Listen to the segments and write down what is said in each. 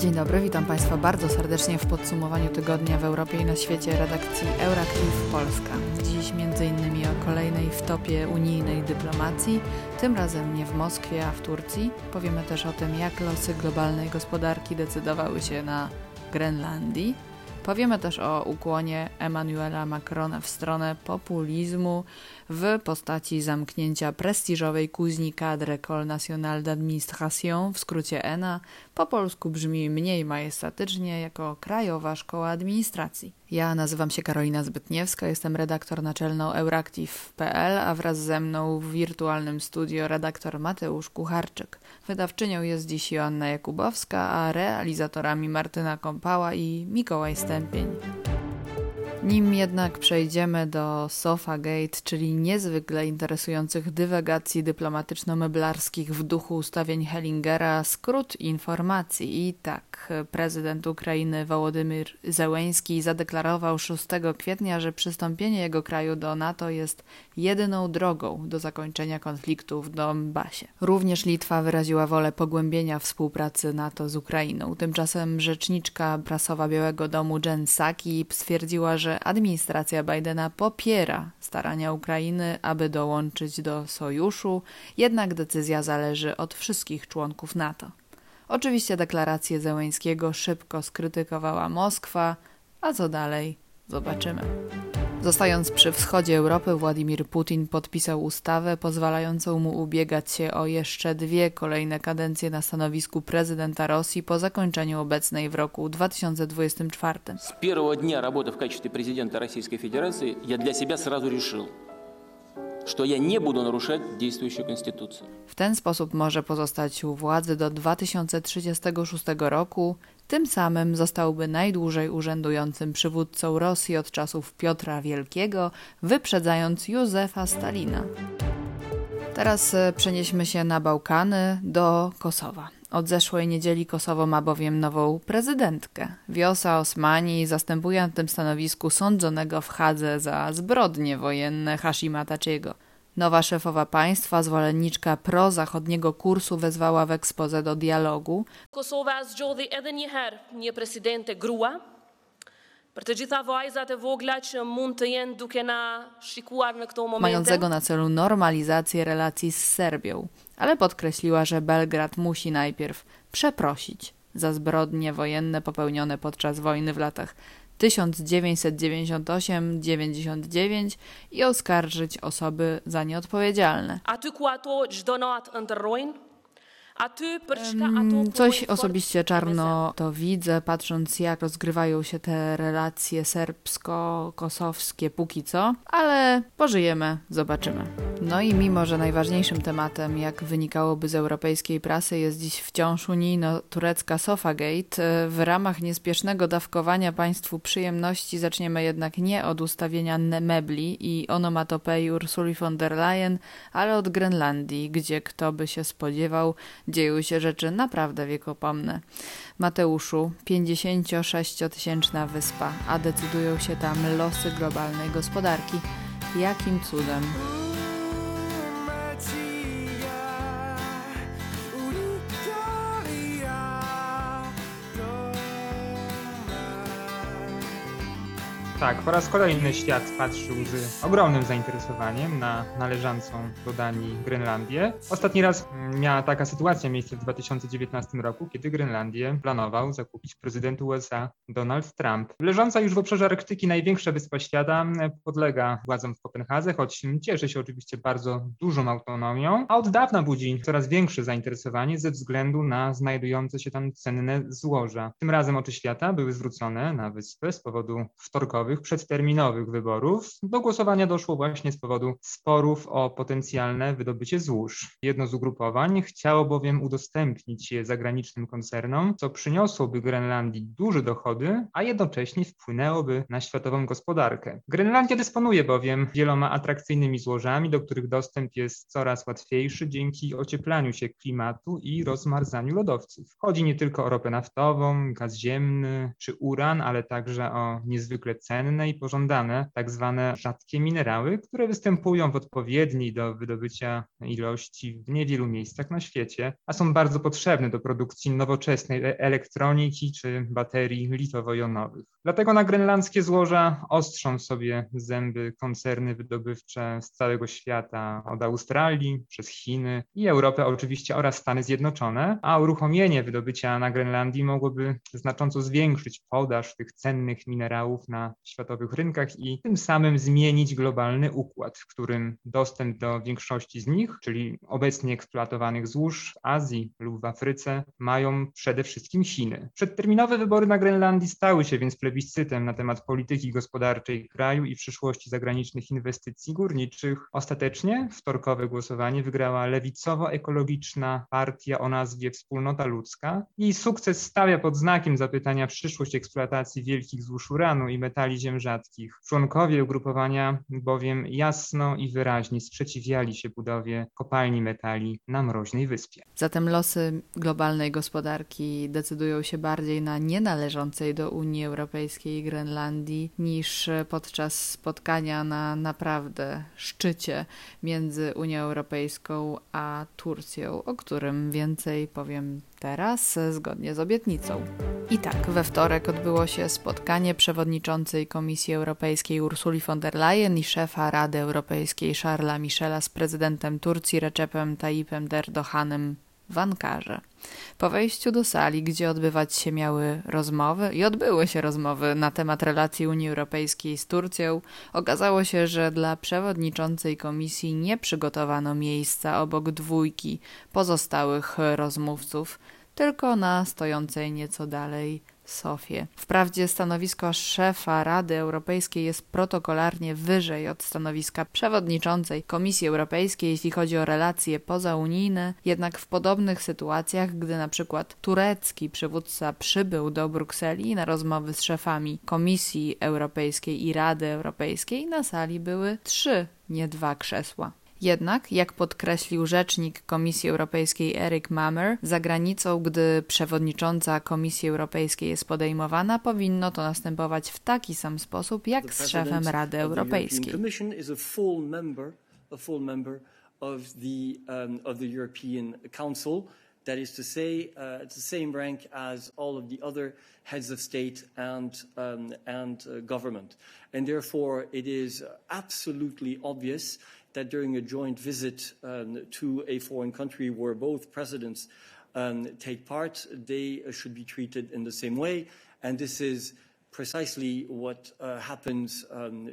Dzień dobry, witam Państwa bardzo serdecznie w podsumowaniu tygodnia w Europie i na świecie redakcji Euractiv Polska. Dziś m.in. o kolejnej wtopie unijnej dyplomacji, tym razem nie w Moskwie, a w Turcji. Powiemy też o tym, jak losy globalnej gospodarki decydowały się na Grenlandii. Powiemy też o ukłonie Emmanuela Macrona w stronę populizmu w postaci zamknięcia prestiżowej kuźni Cadre École Nationale d'Administration, w skrócie ENA, po polsku brzmi mniej majestatycznie jako Krajowa Szkoła Administracji. Ja nazywam się Karolina Zbytniewska, jestem redaktor naczelną Euractiv.pl, a wraz ze mną w wirtualnym studio redaktor Mateusz Kucharczyk. Wydawczynią jest dziś Joanna Jakubowska, a realizatorami Martyna Kąpała i Mikołaj Stępień. Nim jednak przejdziemy do Sofa Gate, czyli niezwykle interesujących dywagacji dyplomatyczno-meblarskich w duchu ustawień Hellingera, skrót informacji. I tak, prezydent Ukrainy Wołodymyr Zełęński zadeklarował 6 kwietnia, że przystąpienie jego kraju do NATO jest jedyną drogą do zakończenia konfliktu w Donbasie. Również Litwa wyraziła wolę pogłębienia współpracy NATO z Ukrainą. Tymczasem rzeczniczka prasowa Białego Domu Jen Psaki stwierdziła, że że administracja Bidena popiera starania Ukrainy, aby dołączyć do sojuszu, jednak decyzja zależy od wszystkich członków NATO. Oczywiście deklarację Zełęńskiego szybko skrytykowała Moskwa, a co dalej zobaczymy. Zostając przy wschodzie Europy, Władimir Putin podpisał ustawę pozwalającą mu ubiegać się o jeszcze dwie kolejne kadencje na stanowisku prezydenta Rosji po zakończeniu obecnej w roku 2024. Z pierwszego dnia работы w качестве prezydenta Rosyjskiej Federacji ja dla siebie сразу решил, że ja nie będę naruszać действующую konstytucję. W ten sposób może pozostać u władzy do 2036 roku, tym samym zostałby najdłużej urzędującym przywódcą Rosji od czasów Piotra Wielkiego, wyprzedzając Józefa Stalina. Teraz e, przenieśmy się na Bałkany, do Kosowa. Od zeszłej niedzieli Kosowo ma bowiem nową prezydentkę. Wiosa Osmani zastępuje na tym stanowisku sądzonego w Hadze za zbrodnie wojenne Hashima Tachiego. Nowa szefowa państwa, zwolenniczka prozachodniego kursu, wezwała w ekspoze do dialogu. Kosowa një herë një presidente grua, për të gjitha vajzat e vogla që mund të jenë duke na shikuar në këto momente. Mającego na celu normalizację relacji z Serbią, ale podkreśliła, że Belgrad musi najpierw przeprosić za zbrodnie wojenne popełnione podczas wojny w latach 1998-99 i oskarżyć osoby za nieodpowiedzialne. Coś osobiście czarno to widzę, patrząc jak rozgrywają się te relacje serbsko-kosowskie póki co, ale pożyjemy, zobaczymy. No i mimo, że najważniejszym tematem, jak wynikałoby z europejskiej prasy, jest dziś wciąż unijno-turecka Sofagate, w ramach niespiesznego dawkowania państwu przyjemności zaczniemy jednak nie od ustawienia mebli i onomatopei Ursuli von der Leyen, ale od Grenlandii, gdzie kto by się spodziewał, dzieją się rzeczy naprawdę wiekopomne. Mateuszu, 56-tysięczna wyspa, a decydują się tam losy globalnej gospodarki. Jakim cudem? Tak, po raz kolejny świat patrzył z ogromnym zainteresowaniem na należącą do Danii Grenlandię. Ostatni raz miała taka sytuacja miejsce w 2019 roku, kiedy Grenlandię planował zakupić prezydent USA Donald Trump. Leżąca już w obszarze Arktyki największa wyspa świata podlega władzom w Kopenhadze, choć cieszy się oczywiście bardzo dużą autonomią, a od dawna budzi coraz większe zainteresowanie ze względu na znajdujące się tam cenne złoża. Tym razem oczy świata były zwrócone na wyspę z powodu wtorkowych przedterminowych wyborów, do głosowania doszło właśnie z powodu sporów o potencjalne wydobycie złóż. Jedno z ugrupowań chciało bowiem udostępnić je zagranicznym koncernom, co przyniosłoby Grenlandii duże dochody, a jednocześnie wpłynęłoby na światową gospodarkę. Grenlandia dysponuje bowiem wieloma atrakcyjnymi złożami, do których dostęp jest coraz łatwiejszy dzięki ocieplaniu się klimatu i rozmarzaniu lodowców. Chodzi nie tylko o ropę naftową, gaz ziemny czy uran, ale także o niezwykle cenne cenne i pożądane tak zwane rzadkie minerały, które występują w odpowiedniej do wydobycia ilości w niewielu miejscach na świecie, a są bardzo potrzebne do produkcji nowoczesnej e- elektroniki czy baterii litowo-jonowych. Dlatego na grenlandzkie złoża ostrzą sobie zęby koncerny wydobywcze z całego świata, od Australii przez Chiny i Europę oczywiście oraz Stany Zjednoczone, a uruchomienie wydobycia na Grenlandii mogłoby znacząco zwiększyć podaż tych cennych minerałów na światowych rynkach i tym samym zmienić globalny układ, w którym dostęp do większości z nich, czyli obecnie eksploatowanych złóż w Azji lub w Afryce, mają przede wszystkim Chiny. Przedterminowe wybory na Grenlandii stały się więc plebiscytem na temat polityki gospodarczej kraju i przyszłości zagranicznych inwestycji górniczych. Ostatecznie wtorkowe głosowanie wygrała lewicowo-ekologiczna partia o nazwie Wspólnota Ludzka. Jej sukces stawia pod znakiem zapytania przyszłość eksploatacji wielkich złóż uranu i metali ziem rzadkich. Członkowie ugrupowania bowiem jasno i wyraźnie sprzeciwiali się budowie kopalni metali na mroźnej wyspie. Zatem losy globalnej gospodarki decydują się bardziej na nienależącej do Unii Europejskiej Grenlandii niż podczas spotkania na naprawdę szczycie między Unią Europejską a Turcją, o którym więcej powiem teraz, zgodnie z obietnicą. I tak, we wtorek odbyło się spotkanie przewodniczącej Komisji Europejskiej Ursuli von der Leyen i szefa Rady Europejskiej Charlesa Michela z prezydentem Turcji Recepem Tayyipem Erdoganem w Ankarze. Po wejściu do sali, gdzie odbywać się miały rozmowy i odbyły się rozmowy na temat relacji Unii Europejskiej z Turcją, okazało się, że dla przewodniczącej komisji nie przygotowano miejsca obok dwójki pozostałych rozmówców, tylko na stojącej nieco dalej Sofię. Wprawdzie stanowisko szefa Rady Europejskiej jest protokolarnie wyżej od stanowiska przewodniczącej Komisji Europejskiej, jeśli chodzi o relacje pozaunijne, jednak w podobnych sytuacjach, gdy na przykład turecki przywódca przybył do Brukseli na rozmowy z szefami Komisji Europejskiej i Rady Europejskiej, na sali były trzy, nie dwa krzesła. Jednak, jak podkreślił rzecznik Komisji Europejskiej Eric Mamer, za granicą, gdy przewodnicząca Komisji Europejskiej jest podejmowana, powinno to następować w taki sam sposób, jak z szefem Rady Europejskiej. That is to say, uh, it's the same rank as all of the other heads of state and, um, and uh, government. And therefore, it is absolutely obvious that during a joint visit um, to a foreign country where both presidents um, take part, they should be treated in the same way. And this is uh, um,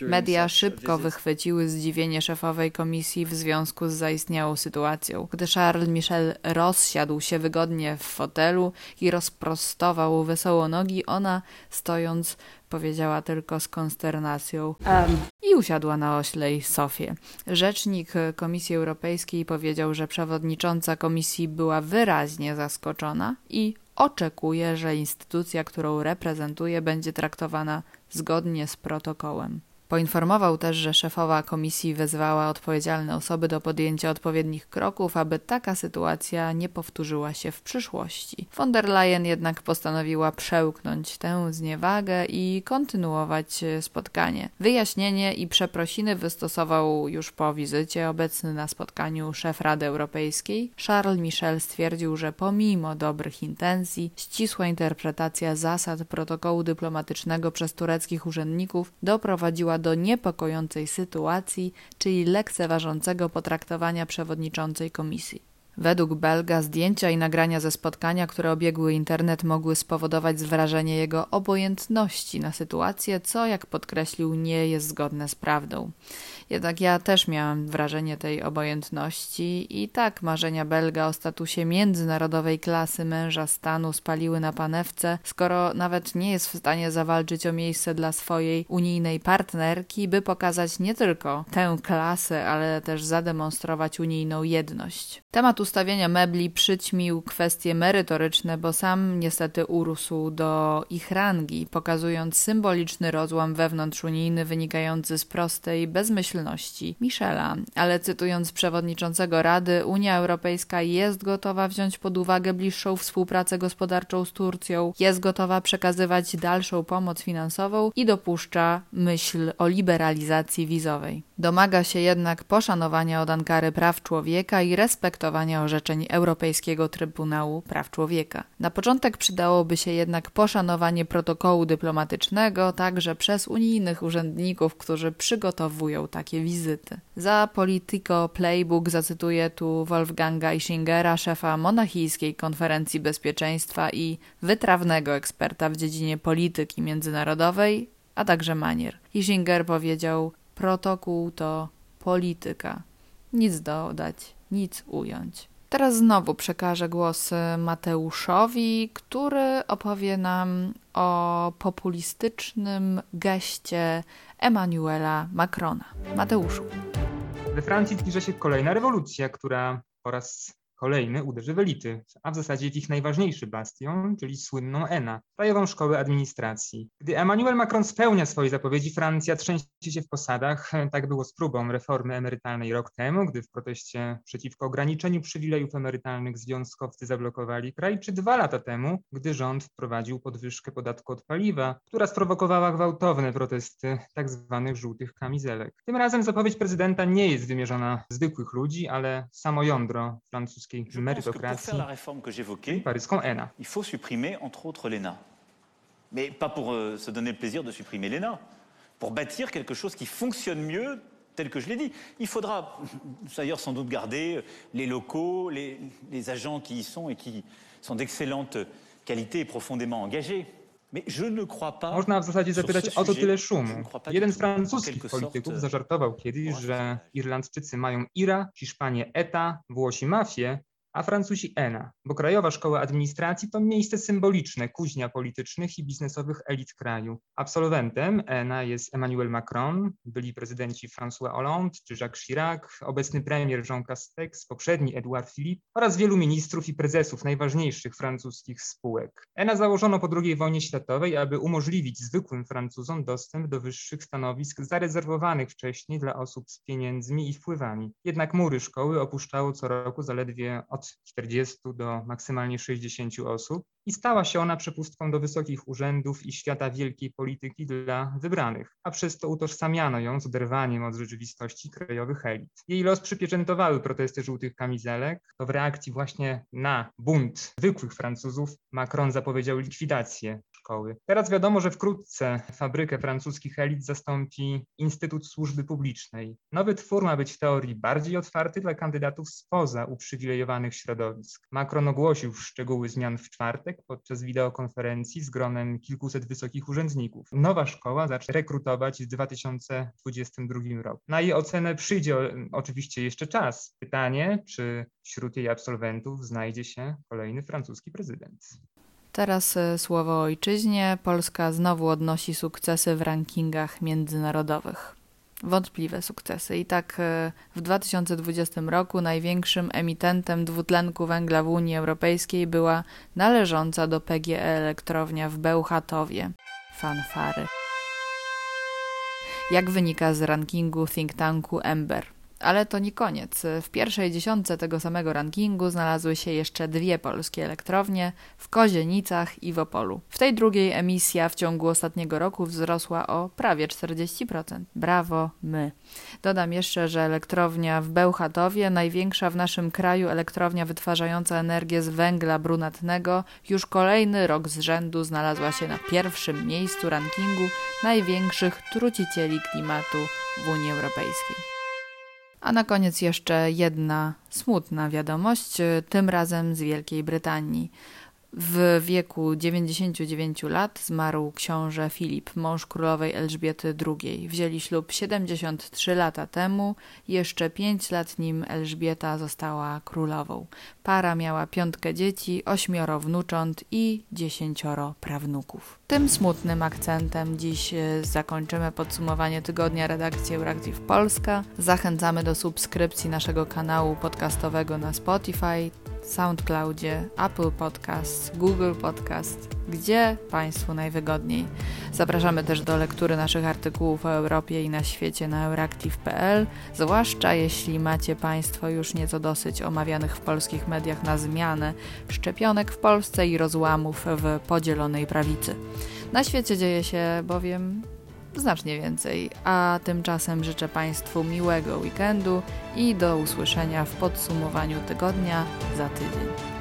Media szybko wychwyciły zdziwienie szefowej komisji w związku z zaistniałą sytuacją. Gdy Charles Michel rozsiadł się wygodnie w fotelu i rozprostował wesoło nogi, ona, stojąc, powiedziała tylko z konsternacją um. i usiadła na oślej Sofię. Rzecznik Komisji Europejskiej powiedział, że przewodnicząca komisji była wyraźnie zaskoczona i oczekuje, że instytucja, którą reprezentuje, będzie traktowana zgodnie z protokołem. Poinformował też, że szefowa komisji wezwała odpowiedzialne osoby do podjęcia odpowiednich kroków, aby taka sytuacja nie powtórzyła się w przyszłości. Von der Leyen jednak postanowiła przełknąć tę zniewagę i kontynuować spotkanie. Wyjaśnienie i przeprosiny wystosował już po wizycie obecny na spotkaniu szef Rady Europejskiej. Charles Michel stwierdził, że pomimo dobrych intencji, ścisła interpretacja zasad protokołu dyplomatycznego przez tureckich urzędników doprowadziła do niepokojącej sytuacji, czyli lekceważącego potraktowania przewodniczącej komisji. Według Belga zdjęcia i nagrania ze spotkania, które obiegły internet, mogły spowodować wrażenie jego obojętności na sytuację, co, jak podkreślił, nie jest zgodne z prawdą. Jednak ja też miałam wrażenie tej obojętności i tak marzenia Belga o statusie międzynarodowej klasy męża stanu spaliły na panewce, skoro nawet nie jest w stanie zawalczyć o miejsce dla swojej unijnej partnerki, by pokazać nie tylko tę klasę, ale też zademonstrować unijną jedność. Temat ustawienia mebli przyćmił kwestie merytoryczne, bo sam niestety urósł do ich rangi, pokazując symboliczny rozłam wewnątrzunijny wynikający z prostej, bezmyślnej Michela. Ale cytując przewodniczącego Rady, Unia Europejska jest gotowa wziąć pod uwagę bliższą współpracę gospodarczą z Turcją, jest gotowa przekazywać dalszą pomoc finansową i dopuszcza myśl o liberalizacji wizowej. Domaga się jednak poszanowania od Ankary praw człowieka i respektowania orzeczeń Europejskiego Trybunału Praw Człowieka. Na początek przydałoby się jednak poszanowanie protokołu dyplomatycznego także przez unijnych urzędników, którzy przygotowują takie wizyty. Za Politico Playbook zacytuję tu Wolfganga Ischingera, szefa monachijskiej konferencji bezpieczeństwa i wytrawnego eksperta w dziedzinie polityki międzynarodowej, a także manier. Ischinger powiedział: Protokół to polityka. Nic dodać, nic ująć. Teraz znowu przekażę głos Mateuszowi, który opowie nam o populistycznym geście Emmanuela Macrona. Mateuszu. We Francji zbliża się kolejna rewolucja, która po raz Kolejny uderzy w elity, a w zasadzie w ich najważniejszy bastion, czyli słynną ENA, Krajową Szkołę Administracji. Gdy Emmanuel Macron spełnia swoje zapowiedzi, Francja trzęsie się w posadach. Tak było z próbą reformy emerytalnej rok temu, gdy w proteście przeciwko ograniczeniu przywilejów emerytalnych związkowcy zablokowali kraj, czy dwa lata temu, gdy rząd wprowadził podwyżkę podatku od paliwa, która sprowokowała gwałtowne protesty tzw. Tak żółtych kamizelek. Tym razem zapowiedź prezydenta nie jest wymierzona w zwykłych ludzi, ale samo jądro francuskiego Pour faire la réforme que j'évoquais, il faut supprimer entre autres l'ENA. Mais pas pour euh, se donner le plaisir de supprimer l'ENA, pour bâtir quelque chose qui fonctionne mieux tel que je l'ai dit. Il faudra d'ailleurs sans doute garder les locaux, les, les, agents qui y sont et qui sont d'excellente qualité et profondément engagés. Można w zasadzie zapytać o to tyle szumu. Jeden z francuskich polityków zażartował kiedyś, że Irlandczycy mają IRA, Hiszpanie ETA, Włosi mafię, a Francuzi ENA, bo Krajowa Szkoła Administracji to miejsce symboliczne kuźnia politycznych i biznesowych elit kraju. Absolwentem ENA jest Emmanuel Macron, byli prezydenci François Hollande czy Jacques Chirac, obecny premier Jean Castex, poprzedni Edouard Philippe oraz wielu ministrów i prezesów najważniejszych francuskich spółek. ENA założono po II wojnie światowej, aby umożliwić zwykłym Francuzom dostęp do wyższych stanowisk zarezerwowanych wcześniej dla osób z pieniędzmi i wpływami. Jednak mury szkoły opuszczało co roku zaledwie od 40 do maksymalnie 60 osób i stała się ona przepustką do wysokich urzędów i świata wielkiej polityki dla wybranych, a przez to utożsamiano ją z oderwaniem od rzeczywistości krajowych elit. Jej los przypieczętowały protesty żółtych kamizelek, to w reakcji właśnie na bunt zwykłych Francuzów Macron zapowiedział likwidację szkoły. Teraz wiadomo, że wkrótce fabrykę francuskich elit zastąpi Instytut Służby Publicznej. Nowy twór ma być w teorii bardziej otwarty dla kandydatów spoza uprzywilejowanych środowisk. Macron ogłosił szczegóły zmian w czwartek podczas wideokonferencji z gronem kilkuset wysokich urzędników. Nowa szkoła zacznie rekrutować w 2022 roku. Na jej ocenę przyjdzie oczywiście jeszcze czas. Pytanie, czy wśród jej absolwentów znajdzie się kolejny francuski prezydent. Teraz e, słowo ojczyźnie. Polska znowu odnosi sukcesy w rankingach międzynarodowych. Wątpliwe sukcesy. I tak e, w 2020 roku największym emitentem dwutlenku węgla w Unii Europejskiej była należąca do PGE elektrownia w Bełchatowie. Fanfary. Jak wynika z rankingu think tanku Ember. Ale to nie koniec. W pierwszej dziesiątce tego samego rankingu znalazły się jeszcze dwie polskie elektrownie w Kozienicach i w Opolu. W tej drugiej emisja w ciągu ostatniego roku wzrosła o prawie 40%. Brawo, my. Dodam jeszcze, że elektrownia w Bełchatowie, największa w naszym kraju elektrownia wytwarzająca energię z węgla brunatnego, już kolejny rok z rzędu znalazła się na pierwszym miejscu rankingu największych trucicieli klimatu w Unii Europejskiej. A na koniec jeszcze jedna smutna wiadomość, tym razem z Wielkiej Brytanii. W wieku 99 lat zmarł książę Filip, mąż królowej Elżbiety II. Wzięli ślub 73 lata temu, jeszcze 5 lat nim Elżbieta została królową. Para miała piątkę dzieci, ośmioro wnucząt i dziesięcioro prawnuków. Tym smutnym akcentem dziś e, zakończymy podsumowanie tygodnia redakcji Euractiv Polska. Zachęcamy do subskrypcji naszego kanału podcastowego na Spotify SoundCloudzie, Apple Podcast, Google Podcast, gdzie Państwu najwygodniej. Zapraszamy też do lektury naszych artykułów o Europie i na świecie na euractiv.pl, zwłaszcza jeśli macie Państwo już nieco dosyć omawianych w polskich mediach na zmianę szczepionek w Polsce i rozłamów w podzielonej prawicy. Na świecie dzieje się bowiem znacznie więcej, a tymczasem życzę Państwu miłego weekendu i do usłyszenia w podsumowaniu tygodnia za tydzień.